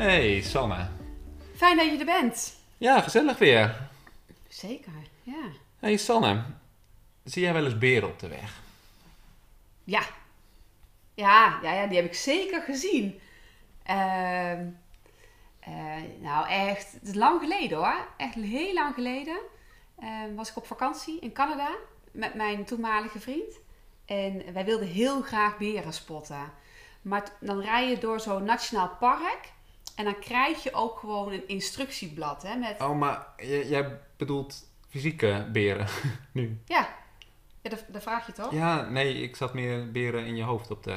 Hey Sanne. fijn dat je er bent. Ja, gezellig weer. Zeker, ja. Hey Sanne, zie jij wel eens beren op de weg? Ja, ja, ja, ja die heb ik zeker gezien. Ehm, eh, nou, echt, het is lang geleden hoor. Echt heel lang geleden. Ehm, was ik op vakantie in Canada met mijn toenmalige vriend. En wij wilden heel graag beren spotten. Maar dan rij je door zo'n nationaal park. En dan krijg je ook gewoon een instructieblad. Hè, met, Oh, maar jij bedoelt fysieke beren nu? ja, ja dat, dat vraag je toch? Ja, nee, ik zat meer beren in je hoofd op de...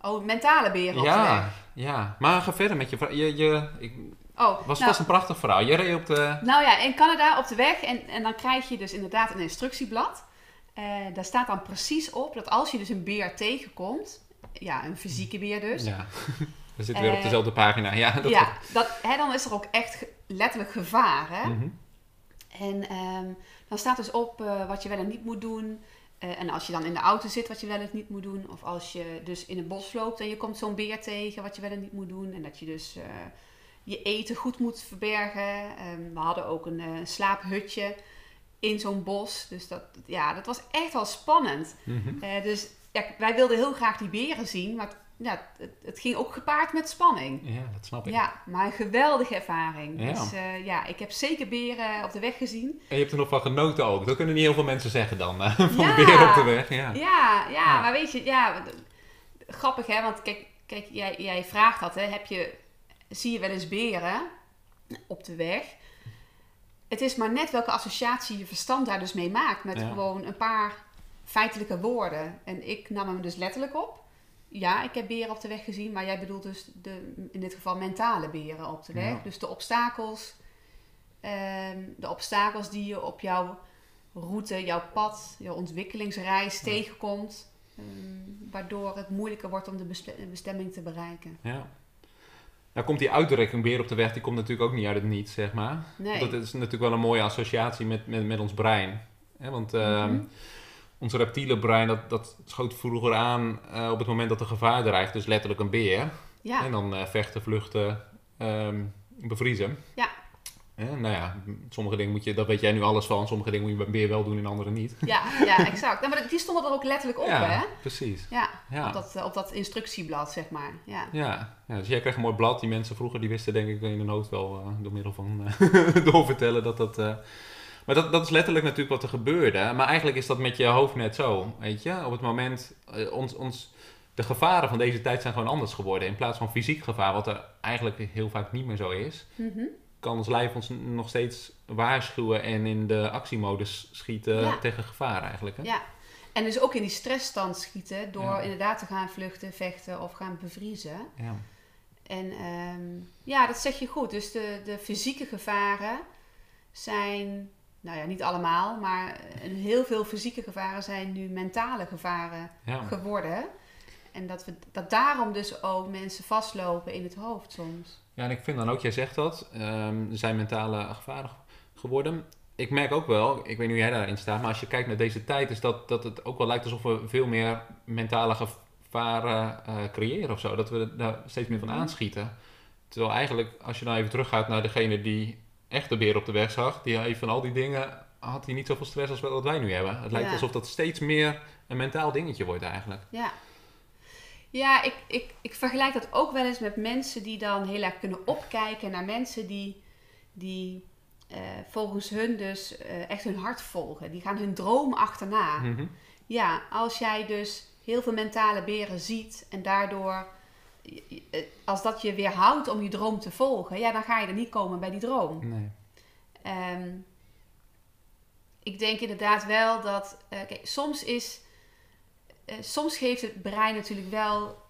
Oh, mentale beren op de Ja, weg. ja. Maar ga verder met je. Je, je, ik, Oh, was nou, vast een prachtig verhaal. Je reed op de... Nou ja, in Canada op de weg. En, en dan krijg je dus inderdaad een instructieblad. Eh, daar staat dan precies op dat als je dus een beer tegenkomt, ja, een fysique beer dus. Ja, we zitten weer op Eh, dezelfde pagina. Ja, dat ja, dat, hè, dan is er ook echt letterlijk gevaar. Hè? Mhm. En ehm, dan staat dus op eh, wat je wel en niet moet doen. Eh, en als je dan in de auto zit, wat je wel en niet moet doen. Of als je dus in het bos loopt en je komt zo'n beer tegen, wat je wel en niet moet doen. En dat je dus je eten goed moet verbergen. Ehm, we hadden ook een slaaphutje in zo'n bos. Dus dat, ja, dat was echt wel spannend. Mhm. Dus ja, wij wilden heel graag die beren zien. Maar ja, het, het ging ook gepaard met spanning. Ja, dat snap ik. Ja, maar een geweldige ervaring. Ja. Dus eh, ja, ik heb zeker beren op de weg gezien. En je hebt er nog van genoten ook. Dat kunnen niet heel veel mensen zeggen dan. eh, van Ja. beren op de weg. Ja. Ja, ja, maar weet je, ja, grappig hè, want kijk, kijk jij, jij vraagt dat hè, heb je, zie je wel eens beren op de weg? Het is maar net welke associatie je verstand daar dus mee maakt met gewoon een paar feitelijke woorden. En ik nam hem dus letterlijk op. Ja, ik heb beren op de weg gezien, maar jij bedoelt dus de, in dit geval mentale beren op de weg. Ja. Dus de obstakels, ehm, de obstakels die je op jouw route, jouw pad, jouw ontwikkelingsreis tegenkomt. ehm, waardoor het moeilijker wordt om de bestemming te bereiken. ja. Nou komt die uitdrukking beren op de weg, die komt natuurlijk ook niet uit het niets, zeg maar. Nee. Dat is natuurlijk wel een mooie associatie met, met, met ons brein. Hè, want ehm, Mhm. Ons reptiele brein, dat, dat schoot vroeger aan eh, op het moment dat er gevaar dreigt. Dus letterlijk een beer. Ja, En dan eh, vechten, vluchten, ehm, bevriezen. Ja. Hè, nou ja, sommige dingen moet je, dat weet jij nu alles van. Sommige dingen moet je bij een beer wel doen en andere niet. ja, ja, exact. Nou, maar die stonden er ook letterlijk op, ja, hè? precies. Ja, Ja. Op, dat, eh, op dat instructieblad, zeg maar. Ja. Ja. ja, dus jij kreeg een mooi blad. Die mensen vroeger, die wisten denk ik in hun hoofd wel eh, door middel van eh, doorvertellen dat dat... maar dat, dat is letterlijk natuurlijk wat er gebeurde. Maar eigenlijk is dat met je hoofd net zo, weet je. Op het moment, eh, ons, ons, de gevaren van deze tijd zijn gewoon anders geworden. In plaats van fysiek gevaar, wat er eigenlijk heel vaak niet meer zo is, Mhm. kan ons lijf ons nog steeds waarschuwen en in de actiemodus schieten Ja. tegen gevaar eigenlijk. Hè? ja. En dus ook in die stressstand schieten door Ja. inderdaad te gaan vluchten, vechten of gaan bevriezen. Ja. En ehm, ja, dat zeg je goed. Dus de, de fysieke gevaren zijn, nou ja, niet allemaal, maar heel veel fysieke gevaren zijn nu mentale gevaren Ja. geworden. En dat, we, dat daarom dus ook mensen vastlopen in het hoofd soms. Ja, en ik vind dan ook, jij zegt dat, ehm, zijn mentale gevaren geworden. Ik merk ook wel, ik weet niet hoe jij daarin staat, maar als je kijkt naar deze tijd, is dat, dat het ook wel lijkt alsof we veel meer mentale gevaren eh, creëren of zo. Dat we daar steeds meer van Mhm. aanschieten. Terwijl eigenlijk, als je nou even teruggaat naar degene die echt de beer op de weg zag, die heeft van al die dingen, had hij niet zoveel stress als wat wij nu hebben. Het lijkt Ja. alsof dat steeds meer een mentaal dingetje wordt eigenlijk. Ja, ja ik, ik, ik vergelijk dat ook wel eens met mensen die dan heel erg kunnen opkijken naar mensen die, die eh, volgens hun dus eh, echt hun hart volgen. Die gaan hun droom achterna. Mhm. Ja, als jij dus heel veel mentale beren ziet en daardoor, als dat je weerhoudt om je droom te volgen, ja, dan ga je er niet komen bij die droom. Nee. Ehm, ik denk inderdaad wel dat, eh, kijk, soms is, eh, soms geeft het brein natuurlijk wel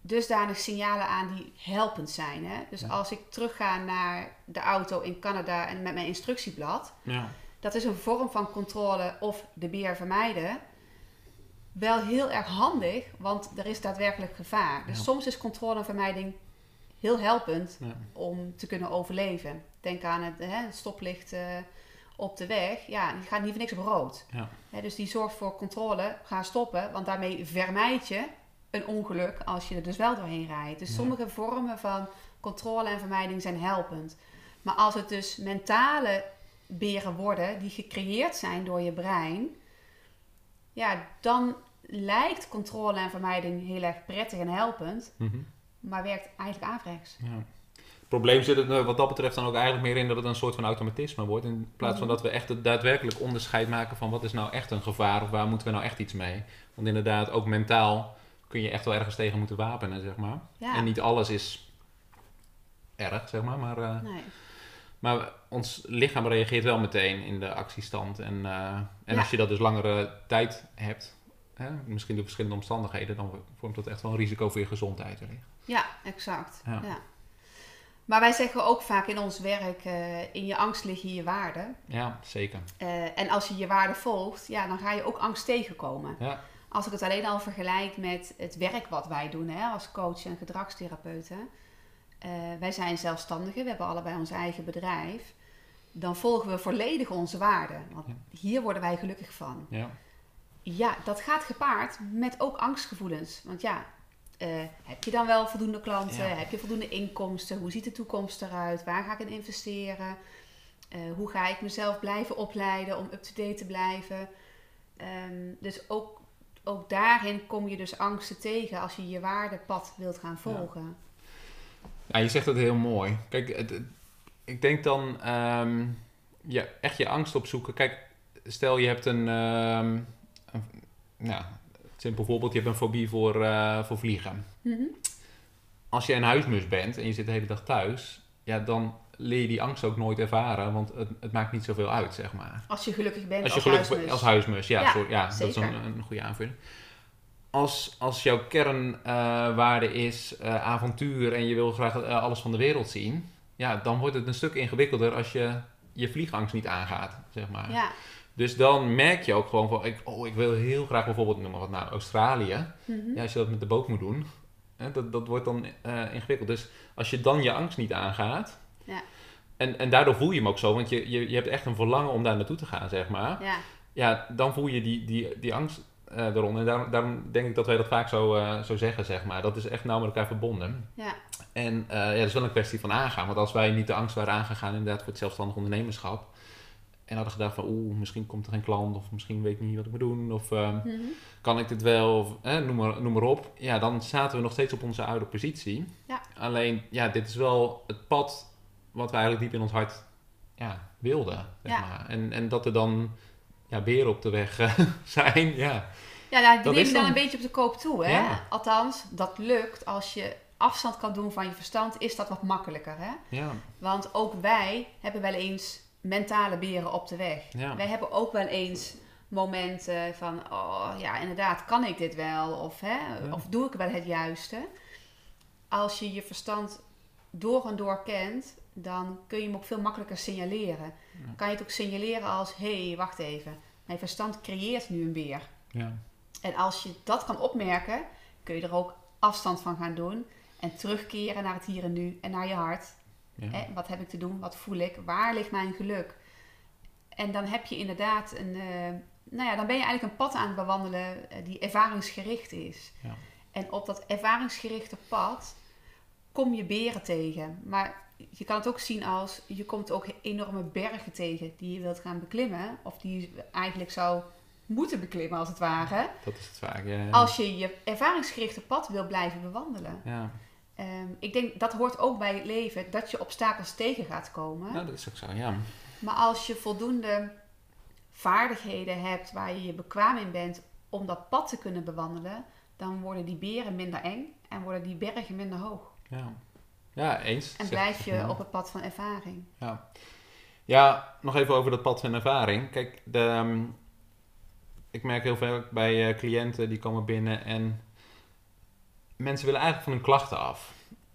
dusdanig signalen aan die helpend zijn. Hè? Dus Ja. als ik terugga naar de auto in Canada en met mijn instructieblad, Ja. dat is een vorm van controle of de beer vermijden. Wel heel erg handig, want er is daadwerkelijk gevaar. Dus Ja. soms is controle en vermijding heel helpend Ja. om te kunnen overleven. Denk aan het, hè, het stoplicht eh, op de weg. Ja, die gaat niet voor niks op rood. Ja. Hè, dus die zorgt voor controle. Ga stoppen, want daarmee vermijd je een ongeluk als je er dus wel doorheen rijdt. Dus sommige vormen van controle en vermijding zijn helpend. Maar als het dus mentale beren worden die gecreëerd zijn door je brein, ja, dan lijkt controle en vermijding heel erg prettig en helpend, Mhm. maar werkt eigenlijk averechts. Ja. Het probleem zit er wat dat betreft dan ook eigenlijk meer in dat het een soort van automatisme wordt. In plaats van Mhm. dat we echt het daadwerkelijk onderscheid maken van wat is nou echt een gevaar of waar moeten we nou echt iets mee. Want inderdaad, ook mentaal kun je echt wel ergens tegen moeten wapenen, zeg maar. Ja, En niet alles is erg, zeg maar. Maar, eh, nee. Maar ons lichaam reageert wel meteen in de actiestand. En, eh, en Ja. als je dat dus langere tijd hebt, hè, misschien door verschillende omstandigheden, dan vormt dat echt wel een risico voor je gezondheid wellicht. Ja, exact. Ja. Ja. Maar wij zeggen ook vaak in ons werk, eh, in je angst liggen je waarden. Ja, zeker. Eh, en als je je waarden volgt, ja, dan ga je ook angst tegenkomen. Ja. Als ik het alleen al vergelijk met het werk wat wij doen hè, als coach en gedragstherapeuten. Eh, wij zijn zelfstandigen, we hebben allebei ons eigen bedrijf. Dan volgen we volledig onze waarden. Want Ja. hier worden wij gelukkig van. Ja. Ja, dat gaat gepaard met ook angstgevoelens. Want ja, eh, heb je dan wel voldoende klanten? Ja. Heb je voldoende inkomsten? Hoe ziet de toekomst eruit? Waar ga ik in investeren? Eh, hoe ga ik mezelf blijven opleiden om up-to-date te blijven? Ehm, dus ook, ook daarin kom je dus angsten tegen als je je waardepad wilt gaan volgen. Ja, je zegt het heel mooi. Kijk, het, het- ik denk dan ehm, ja, echt je angst opzoeken. Kijk, stel je hebt een, ehm een nou, simpel voorbeeld, je hebt een fobie voor, eh, voor vliegen. Mhm. Als je een huismus bent en je zit de hele dag thuis, ja, dan leer je die angst ook nooit ervaren, want het, het maakt niet zoveel uit, zeg maar. Als je gelukkig bent Als als, je gelukkig huismus. als huismus, ja, Ja, sorry, ja dat is een, een goede aanvulling. Als, als jouw kernwaarde is eh, avontuur en je wil graag eh, alles van de wereld zien, ja, dan wordt het een stuk ingewikkelder als je je vliegangst niet aangaat, zeg maar. Ja. Dus dan merk je ook gewoon van, ik, oh, ik wil heel graag bijvoorbeeld, noem maar wat nou, Australië. Mhm. Ja, als je dat met de boot moet doen, hè, dat, dat wordt dan eh, ingewikkeld. Dus als je dan je angst niet aangaat, Ja. en, en daardoor voel je hem ook zo, want je, je, je hebt echt een verlangen om daar naartoe te gaan, zeg maar. ja. Ja, dan voel je die, die, die angst eh eronder. En daarom, daarom denk ik dat wij dat vaak zo, eh, zo zeggen, zeg maar. Dat is echt nauw met elkaar verbonden. Ja. En eh, ja, dat is wel een kwestie van aangaan. Want als wij niet de angst waren aangegaan, inderdaad, voor het zelfstandig ondernemerschap. En hadden gedacht van, oeh, misschien komt er geen klant. Of misschien weet ik niet wat ik moet doen. Of eh, Mhm. kan ik dit wel? Of eh, noem, maar, noem maar op. Ja, dan zaten we nog steeds op onze oude positie. Ja. Alleen, ja, dit is wel het pad wat we eigenlijk diep in ons hart ja, wilden. Zeg maar. en, en dat er dan ja, beren op de weg eh, zijn, ja. Ja, nou, die neem dan dan- een beetje op de koop toe, hè? Ja. Althans, dat lukt als je afstand kan doen van je verstand, is dat wat makkelijker, hè? Ja, Want ook wij hebben wel eens mentale beren op de weg. ja. Wij hebben ook wel eens momenten van, oh ja, inderdaad, kan ik dit wel? Of, hè, Ja. of doe ik wel het juiste? Als je je verstand door en door kent, dan kun je hem ook veel makkelijker signaleren. Kan je het ook signaleren als, hé, hey, wacht even, mijn verstand creëert nu een beer. ja. En als je dat kan opmerken, kun je er ook afstand van gaan doen. En terugkeren naar het hier en nu en naar je hart. ja. Hè, wat heb ik te doen? Wat voel ik? Waar ligt mijn geluk? En dan heb je inderdaad een. eh, nou ja, dan ben je eigenlijk een pad aan het bewandelen eh, die ervaringsgericht is. Ja. En op dat ervaringsgerichte pad kom je beren tegen. Maar je kan het ook zien als je komt ook enorme bergen tegen die je wilt gaan beklimmen. Of die je eigenlijk zou moeten beklimmen als het ware. Dat is het vaak, ja. Als je je ervaringsgerichte pad wil blijven bewandelen. Ja, Ehm, ik denk dat hoort ook bij het leven, dat je obstakels tegen gaat komen. nou, dat is ook zo, ja. Maar als je voldoende vaardigheden hebt waar je je bekwaam in bent om dat pad te kunnen bewandelen, dan worden die beren minder eng en worden die bergen minder hoog. Ja, ja eens. En blijf je ja. op het pad van ervaring. Ja. ja, nog even over dat pad van ervaring. Kijk, de, ehm, ik merk heel veel bij eh, cliënten die komen binnen en mensen willen eigenlijk van hun klachten af.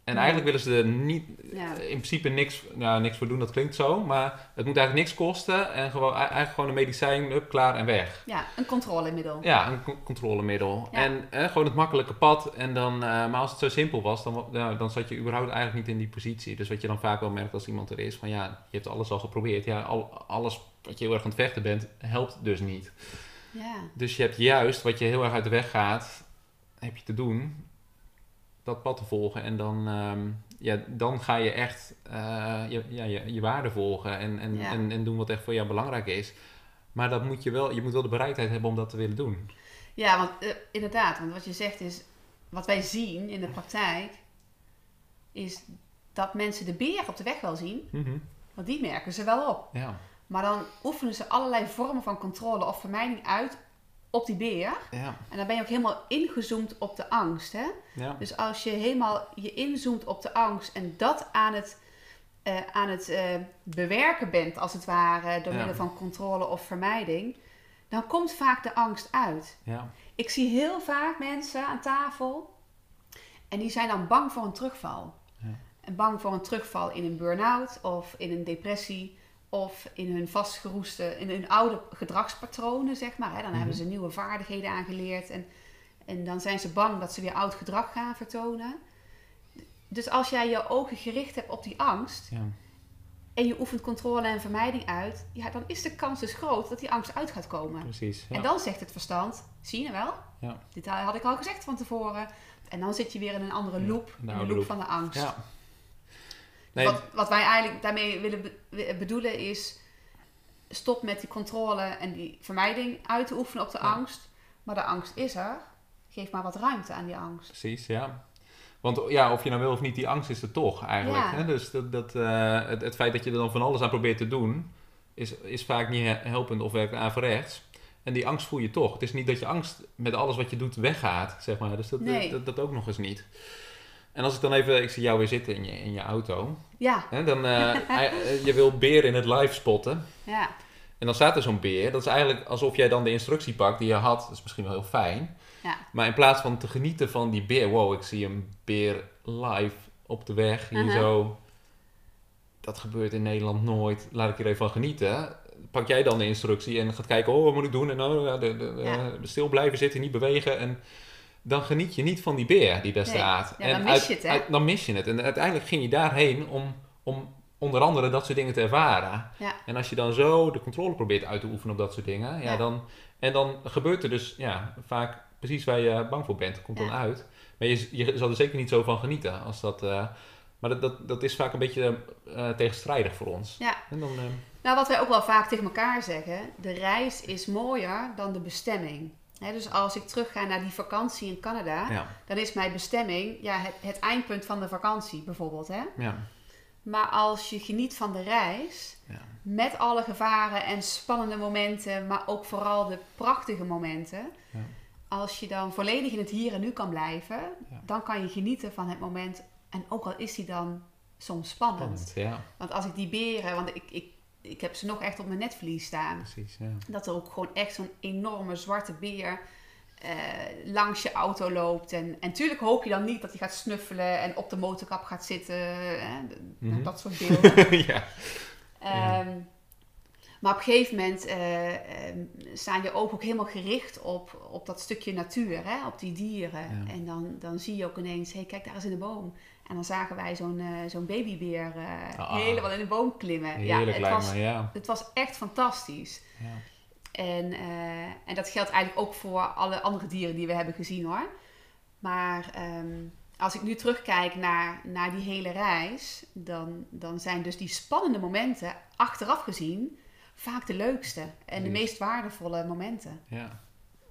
En eigenlijk willen ze er niet, Ja. in principe niks, nou, niks voor doen, dat klinkt zo. Maar het moet eigenlijk niks kosten. En gewoon, eigenlijk gewoon een medicijn, up, klaar en weg. Ja, een controlemiddel. Ja, een co- controlemiddel. Ja. En eh, gewoon het makkelijke pad. En dan, eh, maar als het zo simpel was, dan, dan zat je überhaupt eigenlijk niet in die positie. Dus wat je dan vaak wel merkt als iemand er is, van ja, je hebt alles al geprobeerd. Ja, al, alles wat je heel erg aan het vechten bent, helpt dus niet. Ja. Dus je hebt juist wat je heel erg uit de weg gaat, heb je te doen, dat pad te volgen. En dan, ehm, ja, dan ga je echt eh, je, ja, je, je waarde volgen en, en, Ja. en, en doen wat echt voor jou belangrijk is. Maar dat moet je wel, je moet wel de bereidheid hebben om dat te willen doen. Ja, want eh, inderdaad, want wat je zegt is, wat wij zien in de praktijk, is dat mensen de beer op de weg wel zien, Mhm. want die merken ze wel op. Ja, Maar dan oefenen ze allerlei vormen van controle of vermijding uit op die beer. ja, En dan ben je ook helemaal ingezoomd op de angst. Hè? ja. Dus als je helemaal je inzoomt op de angst en dat aan het, eh, aan het eh, bewerken bent, als het ware, door Ja. middel van controle of vermijding, dan komt vaak de angst uit. ja. Ik zie heel vaak mensen aan tafel en die zijn dan bang voor een terugval. Ja. En bang voor een terugval in een burn-out of in een depressie of in hun vastgeroeste, in hun oude gedragspatronen, zeg maar. Hè. Dan Mhm. hebben ze nieuwe vaardigheden aangeleerd en, en dan zijn ze bang dat ze weer oud gedrag gaan vertonen. Dus als jij je ogen gericht hebt op die angst ja. en je oefent controle en vermijding uit, ja, dan is de kans dus groot dat die angst uit gaat komen. precies. Ja. En dan zegt het verstand, zie je wel? Ja. Dit had ik al gezegd van tevoren. En dan zit je weer in een andere loop, de in de loop loop. van de angst. Nee, Wat, wat wij eigenlijk daarmee willen be- bedoelen is, stop met die controle en die vermijding uit te oefenen op de Ja. angst. Maar de angst is er. Geef maar wat ruimte aan die angst. Precies, ja. Want ja, of je nou wil of niet, die angst is er toch eigenlijk. Ja. Hè? Dus dat, dat, eh, het, het feit dat je er dan van alles aan probeert te doen, is, is vaak niet he- helpend of werkt averechts. En die angst voel je toch. Het is niet dat je angst met alles wat je doet weggaat, zeg maar. Dus dat, Nee. dat, dat ook nog eens niet. En als ik dan even, ik zie jou weer zitten in je, in je auto. Ja, Hè? Dan, eh, hij- je wil beer in het live spotten. ja, En dan staat er zo'n beer. Dat is eigenlijk alsof jij dan de instructie pakt die je had. Dat is misschien wel heel fijn. ja. Maar in plaats van te genieten van die beer, wow, ik zie een beer live op de weg, hier Uh-huh. zo. Dat gebeurt in Nederland nooit. Laat ik er even van genieten. Pak jij dan de instructie en gaat kijken, oh, wat moet ik doen? En ja, de, de, de- Ja. stil blijven zitten, niet bewegen. En dan geniet je niet van die beer die daar Nee. staat. Ja, en dan mis je het, hè? dan mis je het. En uiteindelijk ging je daarheen om, om onder andere dat soort dingen te ervaren. Ja. En als je dan zo de controle probeert uit te oefenen op dat soort dingen, ja, Ja. dan, en dan gebeurt er dus ja, vaak precies waar je bang voor bent, komt dan uit. Maar je, je zal er zeker niet zo van genieten. Als dat, eh, maar dat, dat, dat is vaak een beetje eh, tegenstrijdig voor ons. Ja. En dan, eh, Nou, wat wij ook wel vaak tegen elkaar zeggen, de reis is mooier dan de bestemming. Dus als ik terugga naar die vakantie in Canada, ja, dan is mijn bestemming ja, het, het eindpunt van de vakantie bijvoorbeeld. Hè? ja, Maar als je geniet van de reis, Ja. met alle gevaren en spannende momenten, maar ook vooral de prachtige momenten. Ja. Als je dan volledig in het hier en nu kan blijven, dan kan je genieten van het moment. En ook al is die dan soms spannend. Want als ik die beren, want ik, ik, ik heb ze nog echt op mijn netvlies staan. precies. Ja. Dat er ook gewoon echt zo'n enorme zwarte beer eh, langs je auto loopt. En, en tuurlijk hoop je dan niet dat hij gaat snuffelen en op de motorkap gaat zitten. Hè? Mhm. Dat soort beelden. ja. Ehm, maar op een gegeven moment eh, ehm, staan je ogen ook helemaal gericht op, op dat stukje natuur, hè? op die dieren. Ja. En dan, dan zie je ook ineens, hé hey, kijk daar is in de boom. En dan zagen wij zo'n eh, zo'n babybeer eh, Ah. helemaal in de boom klimmen. Heerlijk het, was, me, ja. het was echt fantastisch. ja. En, eh, en dat geldt eigenlijk ook voor alle andere dieren die we hebben gezien hoor. Maar ehm, als ik nu terugkijk naar, naar die hele reis, dan, dan zijn dus die spannende momenten achteraf gezien vaak de leukste en de meest waardevolle momenten. ja.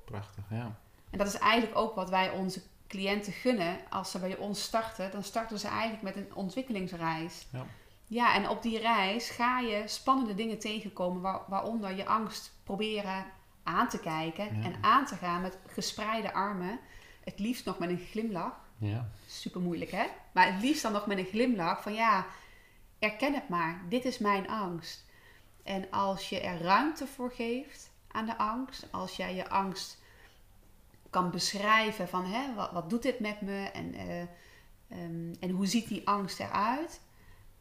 Prachtig, ja. En dat is eigenlijk ook wat wij onze cliënten gunnen. Als ze bij ons starten, dan starten ze eigenlijk met een ontwikkelingsreis. Ja. Ja, en op die reis ga je spannende dingen tegenkomen, waar- waaronder je angst proberen aan te kijken Ja. en aan te gaan met gespreide armen. Het liefst nog met een glimlach. Ja, Super moeilijk, hè? Maar het liefst dan nog met een glimlach van ja, erken het maar. Dit is mijn angst. En als je er ruimte voor geeft aan de angst, als jij je angst kan beschrijven van hè, wat, wat doet dit met me en, eh, ehm, en hoe ziet die angst eruit,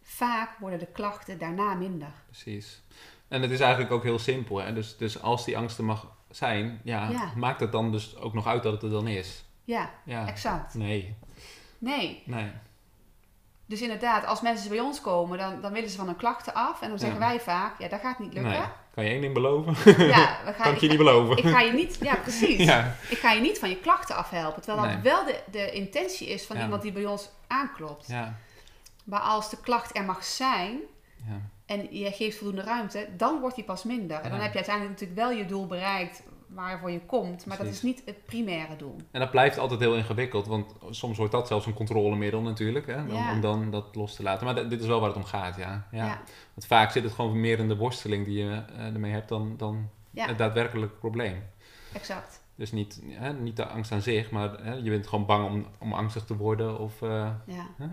vaak worden de klachten daarna minder. Precies. En het is eigenlijk ook heel simpel. Hè? Dus, dus als die angst er mag zijn, ja, Ja. maakt het dan dus ook nog uit dat het er dan is? Ja, Ja. exact. Nee. Nee, Nee. dus inderdaad, als mensen bij ons komen, dan, dan willen ze van hun klachten af. En dan zeggen Ja. wij vaak, ja, dat gaat niet lukken. nee. Kan je één ding beloven? Ja, we gaan, kan ik je niet beloven. ik ga je niet, ja precies. ja. Ik ga je niet van je klachten afhelpen. Terwijl dat wel de, de intentie is van Ja. iemand die bij ons aanklopt. Ja. Maar als de klacht er mag zijn en je geeft voldoende ruimte, dan wordt die pas minder. En dan heb je uiteindelijk natuurlijk wel je doel bereikt waarvoor je komt. Maar dat is niet het primaire doel. En dat blijft altijd heel ingewikkeld, want soms wordt dat zelfs een controlemiddel natuurlijk, hè, Ja. om dan dat los te laten. Maar dit is wel waar het om gaat, ja. ja. Ja. Want vaak zit het gewoon meer in de worsteling die je eh, ermee hebt dan, dan het daadwerkelijke probleem. Exact. Dus niet, hè, niet de angst aan zich, maar hè, je bent gewoon bang om, om angstig te worden. Of, eh,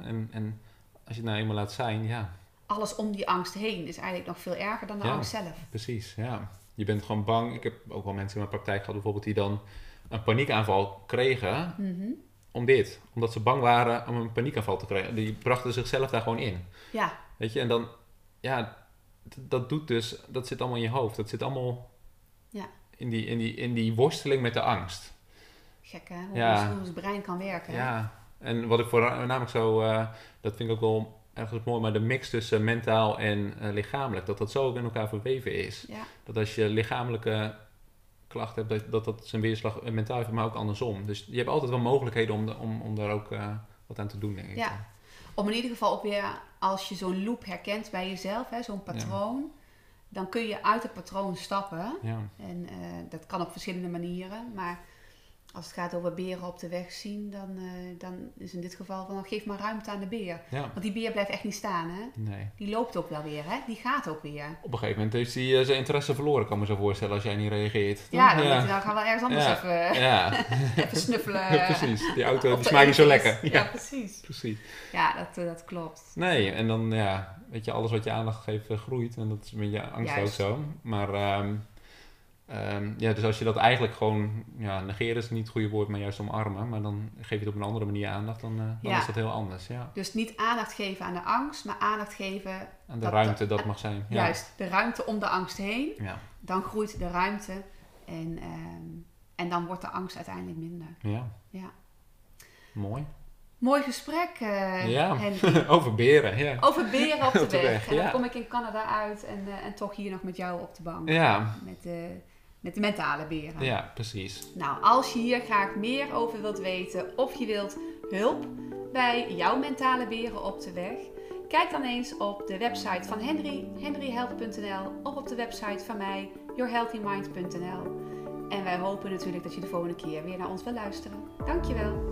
en, en als je het nou eenmaal laat zijn, ja, Alles om die angst heen is eigenlijk nog veel erger dan de angst zelf. precies. Ja. Je bent gewoon bang. Ik heb ook wel mensen in mijn praktijk gehad bijvoorbeeld die dan een paniekaanval kregen Mhm. om dit. Omdat ze bang waren om een paniekaanval te krijgen. Die brachten zichzelf daar gewoon in. Ja, Weet je, en dan, ja, dat doet dus, dat zit allemaal in je hoofd. Dat zit allemaal Ja. in, die, in, die, in die worsteling met de angst. gek hè? Hoe, Ja. ons, brein kan werken. hè? Ja, en wat ik voornamelijk zo, eh, dat vind ik ook wel ergens mooi, maar de mix tussen mentaal en eh, lichamelijk, dat dat zo in elkaar verweven is. Ja. Dat als je lichamelijke klachten hebt, dat dat, zijn weerslag eh, mentaal heeft, maar ook andersom. Dus je hebt altijd wel mogelijkheden om, de- om, om daar ook eh, wat aan te doen, denk ik. Ja. Om in ieder geval ook weer, als je zo'n loop herkent bij jezelf, hè, zo'n patroon, dan kun je uit het patroon stappen. Ja, En dat kan op verschillende manieren. Maar als het gaat over beren op de weg zien, dan, eh, dan is in dit geval van geef maar ruimte aan de beer. ja, Want die beer blijft echt niet staan, hè? nee. Die loopt ook wel weer, hè? Die gaat ook weer. Op een gegeven moment heeft hij eh, zijn interesse verloren, kan ik me zo voorstellen, als jij niet reageert. Ja, dan, ja. dan gaan we ergens anders Ja. even, Ja, even snuffelen. ja, precies. Die auto die smaakt niet zo lekker. Ja, precies. precies. Ja, dat, eh, dat klopt. Nee, en dan, ja, weet je, alles wat je aandacht geeft eh, groeit. En dat is met je angst Juist. ook zo. Maar, ehm, ehm, ja, dus als je dat eigenlijk gewoon, ja, negeren is niet het goede woord, maar juist omarmen. Maar dan geef je het op een andere manier aandacht, dan, eh, dan Ja. is dat heel anders, ja. Dus niet aandacht geven aan de angst, maar aandacht geven, En de Dat- ruimte, dat mag zijn. Ja. juist de ruimte om de angst heen. Ja. Dan groeit de ruimte en, ehm, en dan wordt de angst uiteindelijk minder. ja, Ja. mooi. Mooi gesprek, eh Ja. Over beren, ja. Over beren op de, Op de weg. weg, En dan kom ik in Canada uit en, eh, en toch hier nog met jou op de bank. Ja, Met, de, met de mentale beren. ja, precies. Nou, als je hier graag meer over wilt weten of je wilt hulp bij jouw mentale beren op de weg, kijk dan eens op de website van Henry, henryhealth.nl of op de website van mij, yourhealthymind.nl. En wij hopen natuurlijk dat je de volgende keer weer naar ons wil luisteren. Dankjewel.